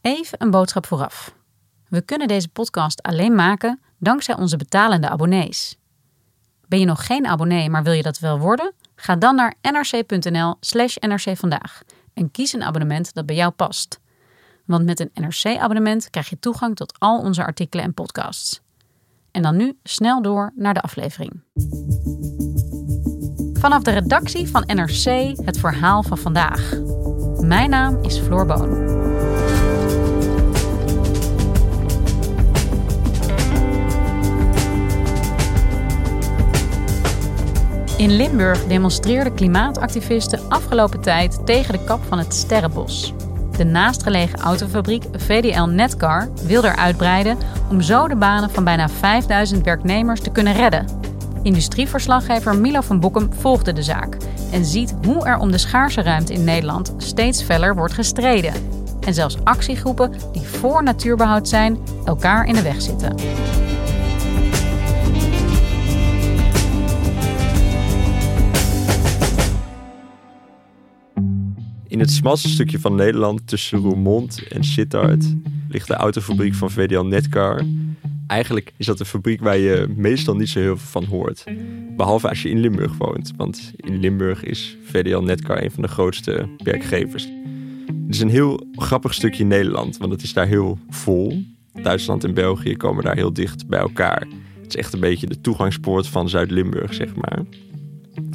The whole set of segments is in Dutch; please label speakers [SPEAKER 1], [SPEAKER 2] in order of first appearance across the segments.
[SPEAKER 1] Even een boodschap vooraf. We kunnen deze podcast alleen maken dankzij onze betalende abonnees. Ben je nog geen abonnee, maar wil je dat wel worden? Ga dan naar nrc.nl/slash nrcvandaag en kies een abonnement dat bij jou past. Want met een NRC-abonnement krijg je toegang tot al onze artikelen en podcasts. En dan nu snel door naar de aflevering. Vanaf de redactie van NRC het verhaal van vandaag. Mijn naam is Floor Boon. In Limburg demonstreerden klimaatactivisten afgelopen tijd tegen de kap van het Sterrenbos. De naastgelegen autofabriek VDL Netcar wil er uitbreiden om zo de banen van bijna 5000 werknemers te kunnen redden. Industrieverslaggever Milo van Boekem volgde de zaak en ziet hoe er om de schaarse ruimte in Nederland steeds feller wordt gestreden. En zelfs actiegroepen die voor natuurbehoud zijn, elkaar in de weg zitten.
[SPEAKER 2] In het smalste stukje van Nederland tussen Roermond en Sittard ligt de autofabriek van VDL Netcar. Eigenlijk is dat een fabriek waar je meestal niet zo heel veel van hoort. Behalve als je in Limburg woont, want in Limburg is VDL Netcar een van de grootste werkgevers. Het is een heel grappig stukje Nederland, want het is daar heel vol. Duitsland en België komen daar heel dicht bij elkaar. Het is echt een beetje de toegangspoort van Zuid-Limburg, zeg maar.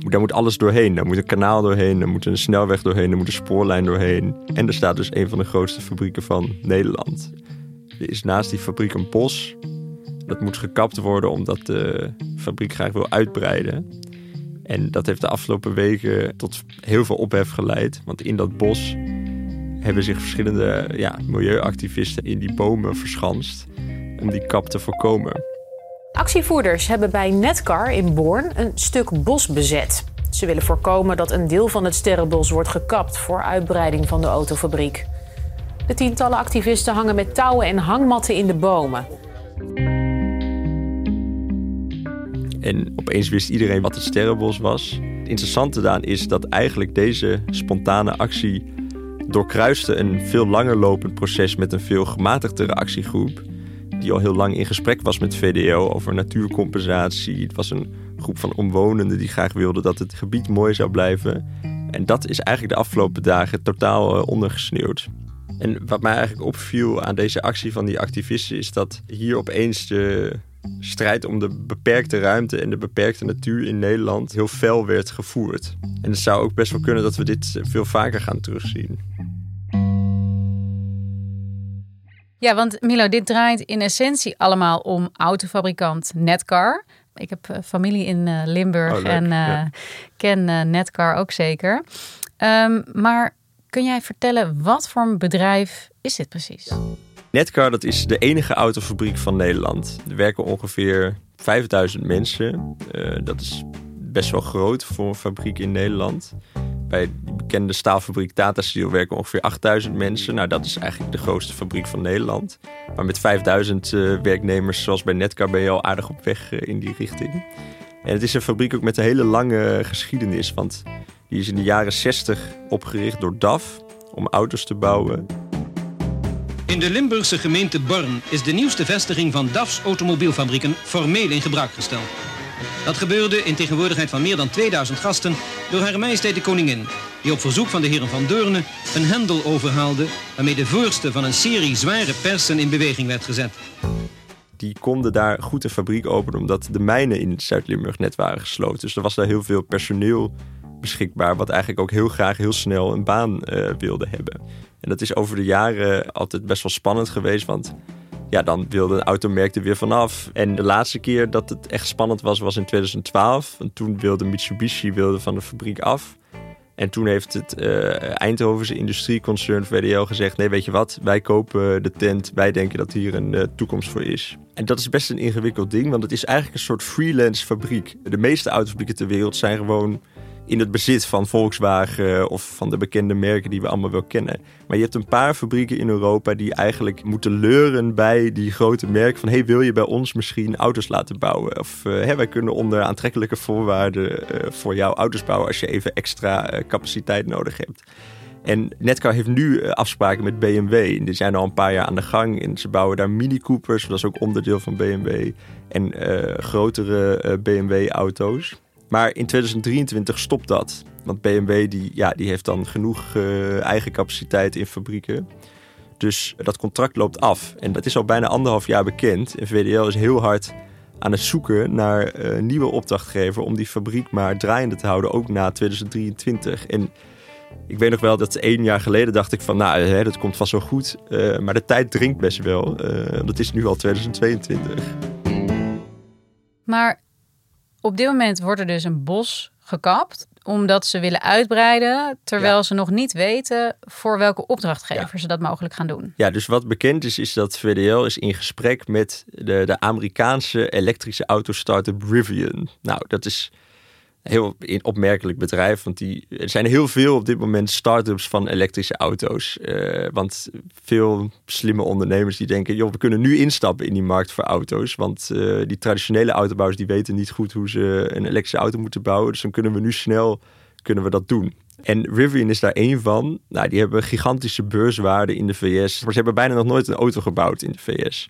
[SPEAKER 2] Daar moet alles doorheen. Daar moet een kanaal doorheen, daar moet een snelweg doorheen, daar moet een spoorlijn doorheen. En er staat dus een van de grootste fabrieken van Nederland. Er is naast die fabriek een bos. Dat moet gekapt worden omdat de fabriek graag wil uitbreiden. En dat heeft de afgelopen weken tot heel veel ophef geleid. Want in dat bos hebben zich verschillende ja, milieuactivisten in die bomen verschanst om die kap te voorkomen.
[SPEAKER 3] Actievoerders hebben bij Netcar in Born een stuk bos bezet. Ze willen voorkomen dat een deel van het sterrenbos wordt gekapt voor uitbreiding van de autofabriek. De tientallen activisten hangen met touwen en hangmatten in de bomen.
[SPEAKER 2] En opeens wist iedereen wat het sterrenbos was. Het interessante daaraan is dat eigenlijk deze spontane actie doorkruiste een veel langer lopend proces met een veel gematigdere actiegroep die al heel lang in gesprek was met VDO over natuurcompensatie. Het was een groep van omwonenden die graag wilden dat het gebied mooi zou blijven. En dat is eigenlijk de afgelopen dagen totaal uh, ondergesneeuwd. En wat mij eigenlijk opviel aan deze actie van die activisten is dat hier opeens de strijd om de beperkte ruimte en de beperkte natuur in Nederland heel fel werd gevoerd. En het zou ook best wel kunnen dat we dit veel vaker gaan terugzien.
[SPEAKER 1] Ja, want Milo, dit draait in essentie allemaal om autofabrikant Netcar. Ik heb uh, familie in uh, Limburg
[SPEAKER 2] Oh,
[SPEAKER 1] en uh,
[SPEAKER 2] ja.
[SPEAKER 1] ken Netcar ook zeker. Um, maar kun jij vertellen wat voor een bedrijf is dit precies?
[SPEAKER 2] Netcar dat is de enige autofabriek van Nederland. Er werken ongeveer 5000 mensen. Uh, dat is best wel groot voor een fabriek in Nederland. Bij de bekende staalfabriek Tata Steel werken ongeveer 8000 mensen. Nou, dat is eigenlijk de grootste fabriek van Nederland. Maar met 5000 uh, werknemers, zoals bij Netcar, ben je al aardig op weg uh, in die richting. En het is een fabriek ook met een hele lange geschiedenis. Want die is in de jaren 60 opgericht door DAF om auto's te bouwen.
[SPEAKER 4] In de Limburgse gemeente Born is de nieuwste vestiging van DAF's automobielfabrieken formeel in gebruik gesteld. Dat gebeurde in tegenwoordigheid van meer dan 2000 gasten door Hare Majesteit de Koningin, die op verzoek van de heren van Deurne een hendel overhaalde waarmee de voorste van een serie zware persen in beweging werd gezet.
[SPEAKER 2] die konden daar goed een fabriek openen omdat de mijnen in Zuid-Limburg net waren gesloten. Dus er was daar heel veel personeel beschikbaar, wat eigenlijk ook heel graag heel snel een baan uh, wilde hebben. En dat is over de jaren altijd best wel spannend geweest, want ja, dan wilde een automerk er weer vanaf. En de laatste keer dat het echt spannend was, was in 2012. Want toen wilde Mitsubishi wilde van de fabriek af. En toen heeft het uh, Eindhovense industrieconcern VDL gezegd: nee, weet je wat, wij kopen de tent, wij denken dat hier een uh, toekomst voor is. En dat is best een ingewikkeld ding, want het is eigenlijk een soort freelance fabriek. De meeste autofabrieken ter wereld zijn gewoon in het bezit van Volkswagen of van de bekende merken die we allemaal wel kennen. Maar je hebt een paar fabrieken in Europa die eigenlijk moeten leuren bij die grote merken van hey, wil je bij ons misschien auto's laten bouwen? Of uh, wij kunnen onder aantrekkelijke voorwaarden uh, voor jou auto's bouwen als je even extra capaciteit nodig hebt. En Netcar heeft nu afspraken met BMW. Die zijn al een paar jaar aan de gang. En ze bouwen daar Mini Coopers, dat is ook onderdeel van BMW. En grotere BMW-auto's. Maar in 2023 stopt dat. Want BMW die, ja, die heeft dan genoeg uh, eigen capaciteit in fabrieken. Dus dat contract loopt af. En dat is al bijna anderhalf jaar bekend. En VDL is heel hard aan het zoeken naar uh, nieuwe opdrachtgever om die fabriek maar draaiende te houden, ook na 2023. En ik weet nog wel dat één jaar geleden dacht ik van, nou, hè, dat komt vast wel goed. Uh, maar de tijd dringt best wel. dat is nu al 2022.
[SPEAKER 1] Maar op dit moment wordt er dus een bos gekapt omdat ze willen uitbreiden, terwijl ze nog niet weten voor welke opdrachtgever ze dat mogelijk gaan doen.
[SPEAKER 2] Ja, dus wat bekend is, is dat VDL is in gesprek met de, de Amerikaanse elektrische autostarter Rivian. Nou, dat is heel opmerkelijk bedrijf. Want die, er zijn heel veel op dit moment start-ups van elektrische auto's. Uh, want veel slimme ondernemers die denken... joh, we kunnen nu instappen in die markt voor auto's. Want uh, die traditionele autobouwers die weten niet goed hoe ze een elektrische auto moeten bouwen. Dus dan kunnen we nu snel kunnen we dat doen. En Rivian is daar één van. Nou, die hebben gigantische beurswaarden in de VS. Maar ze hebben bijna nog nooit een auto gebouwd in de VS.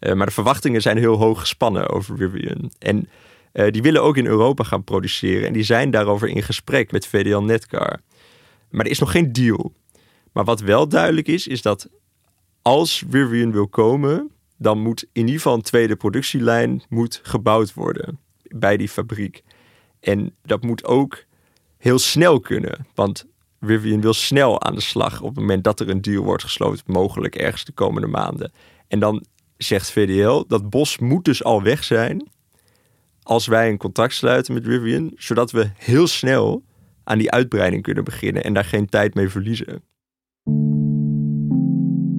[SPEAKER 2] Uh, maar de verwachtingen zijn heel hoog gespannen over Rivian. En uh, die willen ook in Europa gaan produceren. En die zijn daarover in gesprek met VDL Netcar. Maar er is nog geen deal. Maar wat wel duidelijk is, is dat als Rivian wil komen, dan moet in ieder geval een tweede productielijn moet gebouwd worden bij die fabriek. En dat moet ook heel snel kunnen. Want Rivian wil snel aan de slag op het moment dat er een deal wordt gesloten, mogelijk ergens de komende maanden. En dan zegt VDL dat Bos moet dus al weg zijn als wij een contract sluiten met Rivian, zodat we heel snel aan die uitbreiding kunnen beginnen en daar geen tijd mee verliezen.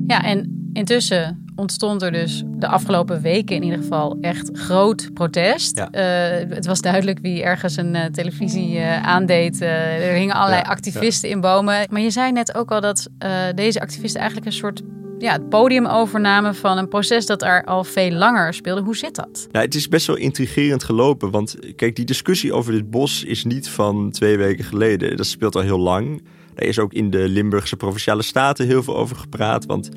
[SPEAKER 1] Ja, en intussen ontstond er dus de afgelopen weken in ieder geval echt groot protest. Ja. Uh, het was duidelijk wie ergens een uh, televisie uh, aandeed. er hingen allerlei ja, activisten ja. in bomen. Maar je zei net ook al dat deze activisten eigenlijk een soort ja, het podium overnamen van een proces dat er al veel langer speelde. Hoe zit dat?
[SPEAKER 2] Nou, het is best wel intrigerend gelopen. Want kijk, die discussie over dit bos is niet van twee weken geleden. Dat speelt al heel lang. Er is ook in de Limburgse provinciale staten heel veel over gepraat. Want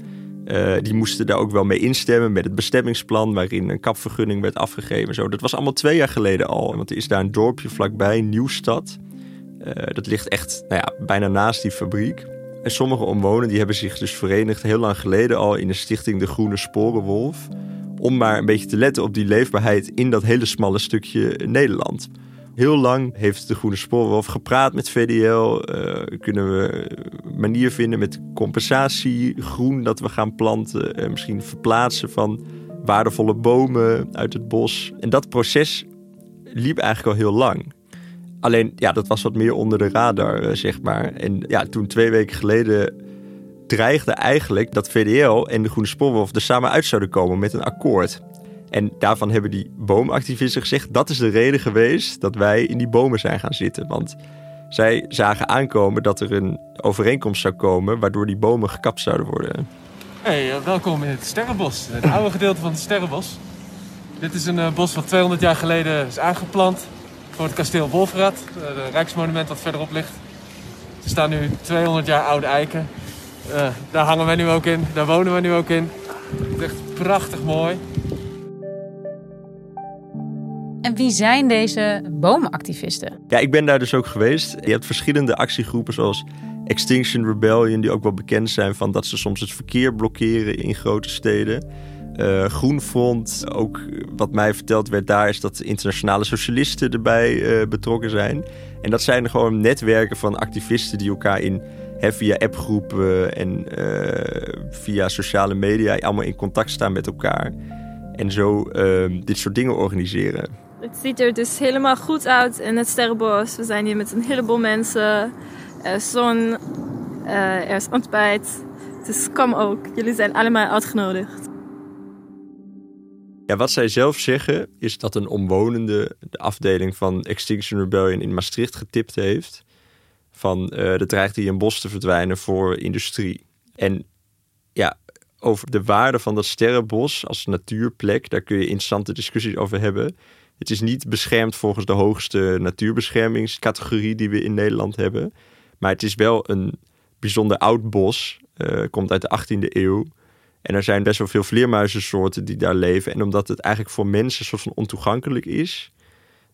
[SPEAKER 2] uh, die moesten daar ook wel mee instemmen met het bestemmingsplan, waarin een kapvergunning werd afgegeven. Zo. Dat was allemaal twee jaar geleden al. Want er is daar een dorpje vlakbij, Nieuwstad. Uh, dat ligt echt nou ja, bijna naast die fabriek. En sommige omwonenden die hebben zich dus verenigd heel lang geleden al in de stichting De Groene Sporenwolf. Om maar een beetje te letten op die leefbaarheid in dat hele smalle stukje Nederland. Heel lang heeft de Groene Spoorwolf gepraat met VDL. Uh, eh, kunnen we manier vinden met compensatie, groen dat we gaan planten. Uh, misschien verplaatsen van waardevolle bomen uit het bos. En dat proces liep eigenlijk al heel lang. Alleen, ja, dat was wat meer onder de radar, eh, zeg maar. En ja, toen twee weken geleden dreigde eigenlijk dat VDL en de Groene Spoorwolf er samen uit zouden komen met een akkoord. En daarvan hebben die boomactivisten gezegd: dat is de reden geweest dat wij in die bomen zijn gaan zitten. Want zij zagen aankomen dat er een overeenkomst zou komen waardoor die bomen gekapt zouden worden.
[SPEAKER 5] Hey, eh, welkom in het Sterrenbos, het oude gedeelte van het Sterrenbos. Dit is een eh, bos wat 200 jaar geleden is aangeplant voor het kasteel Wolfrad, het rijksmonument wat verderop ligt. Er staan nu 200 jaar oude eiken. Uh, daar hangen wij nu ook in, daar wonen we nu ook in. Het is echt prachtig mooi.
[SPEAKER 1] En wie zijn deze boomactivisten?
[SPEAKER 2] Ja, ik ben daar dus ook geweest. Je hebt verschillende actiegroepen zoals Extinction Rebellion, die ook wel bekend zijn van dat ze soms het verkeer blokkeren in grote steden. Uh, Groenfront, ook wat mij verteld werd daar, is dat internationale socialisten erbij uh, betrokken zijn. En dat zijn gewoon netwerken van activisten die elkaar in, via appgroepen en uh, via sociale media allemaal in contact staan met elkaar. En zo ehm, dit soort dingen organiseren.
[SPEAKER 6] Het ziet er dus helemaal goed uit in het Sterrenbos. We zijn hier met een heleboel mensen. Er is zon, er is ontbijt. Dus kom ook, jullie zijn allemaal uitgenodigd.
[SPEAKER 2] Ja, wat zij zelf zeggen is dat een omwonende de afdeling van Extinction Rebellion in Maastricht getipt heeft. Van uh, er dreigt hier een bos te verdwijnen voor industrie. En ja, over de waarde van dat sterrenbos als natuurplek, daar kun je interessante discussies over hebben. Het is niet beschermd volgens de hoogste natuurbeschermingscategorie die we in Nederland hebben. Maar het is wel een bijzonder oud bos. Uh, komt uit de 18e eeuw. En er zijn best wel veel vleermuizensoorten die daar leven. En omdat het eigenlijk voor mensen soort van ontoegankelijk is,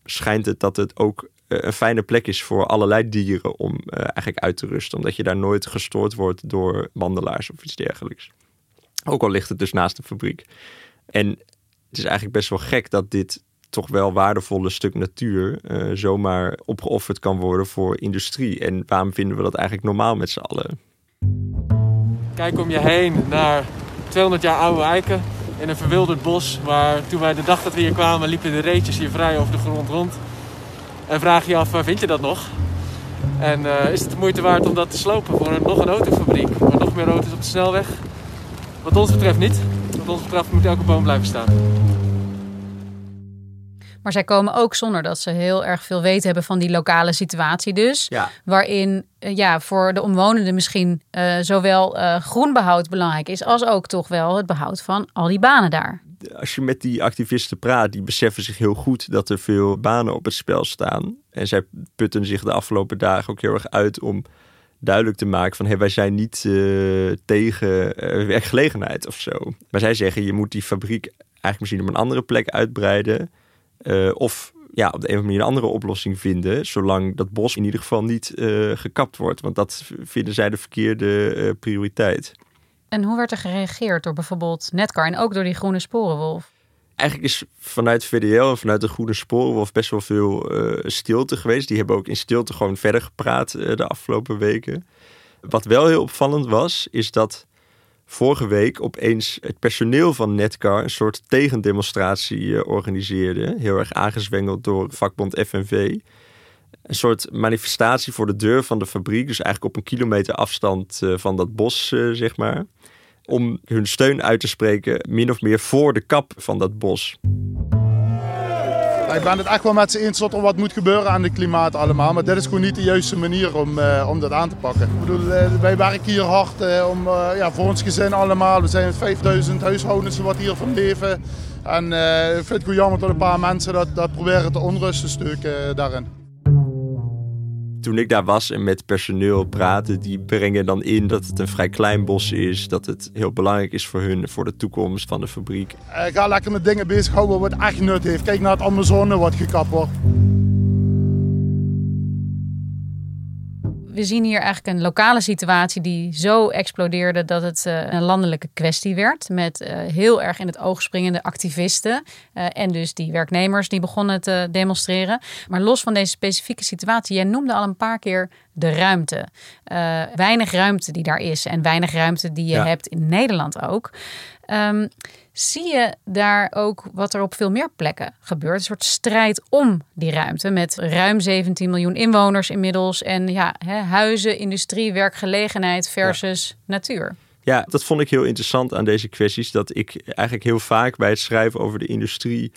[SPEAKER 2] schijnt het dat het ook uh, een fijne plek is voor allerlei dieren om uh, eigenlijk uit te rusten. Omdat je daar nooit gestoord wordt door wandelaars of iets dergelijks. Ook al ligt het dus naast de fabriek. En het is eigenlijk best wel gek dat dit toch wel waardevolle stuk natuur uh, zomaar opgeofferd kan worden voor industrie. En waarom vinden we dat eigenlijk normaal met z'n allen?
[SPEAKER 5] Kijk om je heen naar 200 jaar oude eiken in een verwilderd bos. Waar toen wij de dag dat we hier kwamen liepen de reetjes hier vrij over de grond rond. En vraag je af, vind je dat nog? En uh, is het de moeite waard om dat te slopen voor een, nog een autofabriek? Voor nog meer auto's op de snelweg? Wat ons betreft niet. Wat ons betreft moet elke boom blijven staan.
[SPEAKER 1] Maar zij komen ook zonder dat ze heel erg veel weten hebben van die lokale situatie dus.
[SPEAKER 2] Ja.
[SPEAKER 1] Waarin uh, ja, voor de omwonenden misschien uh, zowel uh, groenbehoud belangrijk is... als ook toch wel het behoud van al die banen daar.
[SPEAKER 2] Als je met die activisten praat, die beseffen zich heel goed dat er veel banen op het spel staan. En zij putten zich de afgelopen dagen ook heel erg uit om duidelijk te maken van hey, wij zijn niet tegen werkgelegenheid of zo. Maar zij zeggen je moet die fabriek eigenlijk misschien op een andere plek uitbreiden... Uh, of ja, op de een of andere manier een andere oplossing vinden. Zolang dat bos in ieder geval niet uh, gekapt wordt. Want dat vinden zij de verkeerde uh, prioriteit.
[SPEAKER 1] En hoe werd er gereageerd door bijvoorbeeld Netcar en ook door die Groene Sporenwolf?
[SPEAKER 2] Eigenlijk is vanuit VDL en vanuit de Groene Sporenwolf best wel veel stilte geweest. Die hebben ook in stilte gewoon verder gepraat de afgelopen weken. Wat wel heel opvallend was, is dat vorige week opeens het personeel van Netcar een soort tegendemonstratie eh, organiseerde. Heel erg aangezwengeld door vakbond FNV. Een soort manifestatie voor de deur van de fabriek. Dus eigenlijk op een kilometer afstand uh, van dat bos, uh, zeg maar. Om hun steun uit te spreken, min of meer voor de kap van dat bos.
[SPEAKER 7] Ik ben het echt wel met ze eens dat er wat moet gebeuren aan het klimaat allemaal. Maar dit is gewoon niet de juiste manier om, uh, om dat aan te pakken. Ik bedoel, uh, wij werken hier hard uh, om, ja, voor ons gezin allemaal. We zijn 5000 huishoudens wat hier van leven. En ik vind het gewoon jammer dat een paar mensen dat, dat proberen te onrusten stukken daarin
[SPEAKER 2] toen ik daar was en met personeel praatte, die brengen dan in dat het een vrij klein bos is. Dat het heel belangrijk is voor hun, voor de toekomst van de fabriek.
[SPEAKER 7] Uh, ga lekker met dingen bezighouden wat echt nut heeft. Kijk naar het Amazone wat gekapt wordt.
[SPEAKER 1] We zien hier eigenlijk een lokale situatie die zo explodeerde dat het uh, een landelijke kwestie werd. Met uh, heel erg in het oog springende activisten uh, en dus die werknemers die begonnen te demonstreren. Maar los van deze specifieke situatie, jij noemde al een paar keer de ruimte. weinig ruimte die daar is en weinig ruimte die je ja. hebt in Nederland ook. Um, zie je daar ook wat er op veel meer plekken gebeurt. Een soort strijd om die ruimte met ruim 17 miljoen inwoners inmiddels. En ja, hè, huizen, industrie, werkgelegenheid versus ja. natuur.
[SPEAKER 2] Ja, dat vond ik heel interessant aan deze kwesties. Dat ik eigenlijk heel vaak bij het schrijven over de industrie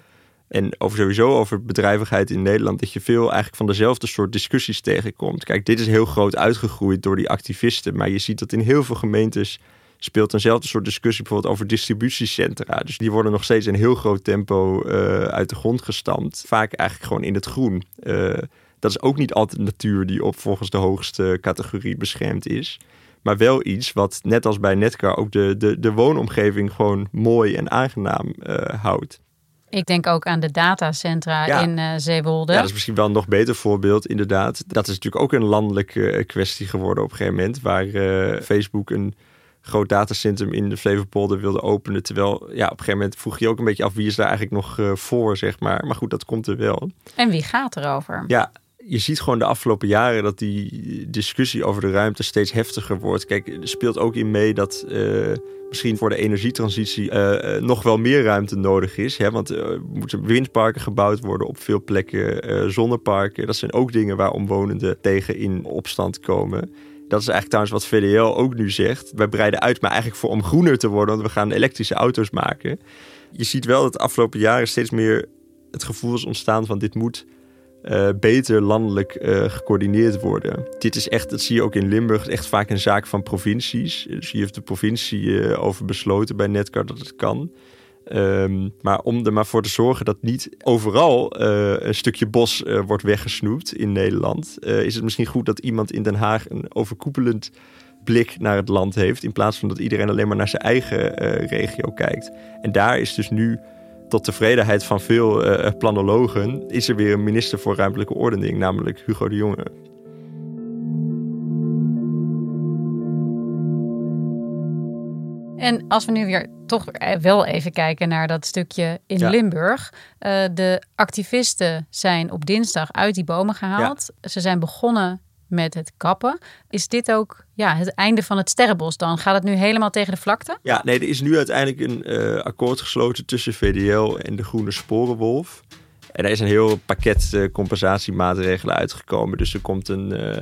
[SPEAKER 2] en over sowieso over bedrijvigheid in Nederland, dat je veel eigenlijk van dezelfde soort discussies tegenkomt. Kijk, dit is heel groot uitgegroeid door die activisten, maar je ziet dat in heel veel gemeentes speelt eenzelfde soort discussie bijvoorbeeld over distributiecentra. Dus die worden nog steeds in heel groot tempo uh, uit de grond gestampt. Vaak eigenlijk gewoon in het groen. Uh, dat is ook niet altijd natuur die op volgens de hoogste categorie beschermd is. Maar wel iets wat, net als bij Netcar, ook de, de, de woonomgeving gewoon mooi en aangenaam uh, houdt.
[SPEAKER 1] Ik denk ook aan de datacentra ja. in uh, Zeewolde.
[SPEAKER 2] Ja, dat is misschien wel een nog beter voorbeeld, inderdaad. Dat is natuurlijk ook een landelijke kwestie geworden op een gegeven moment, waar uh, Facebook een groot datacentrum in de Flevopolder wilde openen. Terwijl ja, op een gegeven moment vroeg je ook een beetje af wie is daar eigenlijk nog uh, voor, zeg maar. Maar goed, dat komt er wel.
[SPEAKER 1] En wie gaat erover?
[SPEAKER 2] Ja, je ziet gewoon de afgelopen jaren dat die discussie over de ruimte steeds heftiger wordt. Kijk, er speelt ook in mee dat uh, misschien voor de energietransitie uh, nog wel meer ruimte nodig is. Hè? Want er moeten windparken gebouwd worden op veel plekken, zonneparken. Dat zijn ook dingen waar omwonenden tegen in opstand komen. Dat is eigenlijk trouwens wat VDL ook nu zegt. Wij breiden uit, maar eigenlijk voor om groener te worden, want we gaan elektrische auto's maken. Je ziet wel dat de afgelopen jaren steeds meer het gevoel is ontstaan van dit moet uh, beter landelijk uh, gecoördineerd worden. Dit is echt, dat zie je ook in Limburg, echt vaak een zaak van provincies. Dus hier heeft de provincie uh, over besloten bij Netcar dat het kan. Um, maar om er maar voor te zorgen dat niet overal een stukje bos wordt weggesnoept in Nederland, is het misschien goed dat iemand in Den Haag een overkoepelend blik naar het land heeft, in plaats van dat iedereen alleen maar naar zijn eigen regio kijkt. En daar is dus nu tot tevredenheid van veel uh, planologen is er weer een minister voor ruimtelijke ordening, namelijk Hugo de Jonge.
[SPEAKER 1] En als we nu weer toch wel even kijken naar dat stukje in Limburg. Uh, de activisten zijn op dinsdag uit die bomen gehaald. Ze zijn begonnen met het kappen. Is dit ook ja, het einde van het sterrenbos dan? Gaat het nu helemaal tegen de vlakte?
[SPEAKER 2] Ja, nee, er is nu uiteindelijk een uh, akkoord gesloten tussen VDL en de Groene Sporenwolf. En er is een heel pakket uh, compensatiemaatregelen uitgekomen. Dus er komt een uh,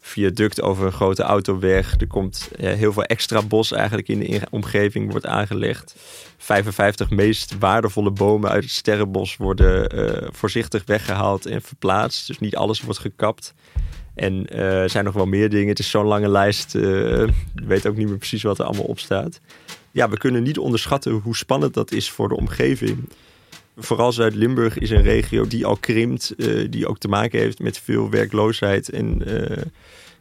[SPEAKER 2] viaduct over een grote autoweg. Er komt heel veel extra bos eigenlijk in de omgeving wordt aangelegd. 55 meest waardevolle bomen uit het sterrenbos worden voorzichtig weggehaald en verplaatst. Dus niet alles wordt gekapt. En uh, er zijn nog wel meer dingen. Het is zo'n lange lijst. Uh, weet ook niet meer precies wat er allemaal op staat. Ja, we kunnen niet onderschatten hoe spannend dat is voor de omgeving. Vooral Zuid-Limburg is een regio die al krimpt. Uh, die ook te maken heeft met veel werkloosheid. En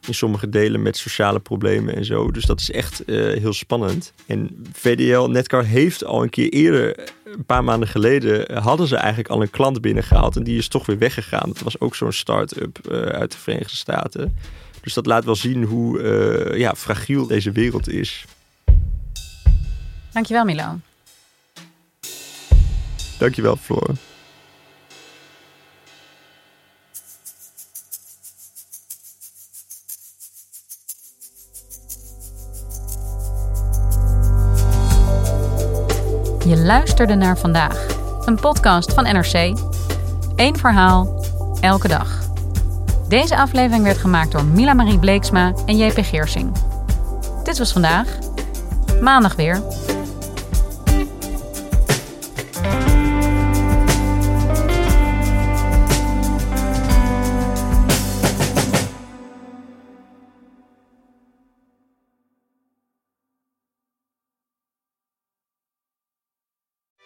[SPEAKER 2] in sommige delen met sociale problemen en zo. Dus dat is echt heel spannend. En VDL Netcar heeft al een keer eerder een paar maanden geleden hadden ze eigenlijk al een klant binnengehaald. En die is toch weer weggegaan. Dat was ook zo'n start-up uh, uit de Verenigde Staten. Dus dat laat wel zien hoe uh, ja, fragiel deze wereld is.
[SPEAKER 1] Dankjewel Milo.
[SPEAKER 2] Dankjewel Floor.
[SPEAKER 1] Luisterde naar vandaag, een podcast van NRC. Eén verhaal, elke dag. Deze aflevering werd gemaakt door Mila Marie Bleeksma en JP Geersing. Dit was vandaag. Maandag weer.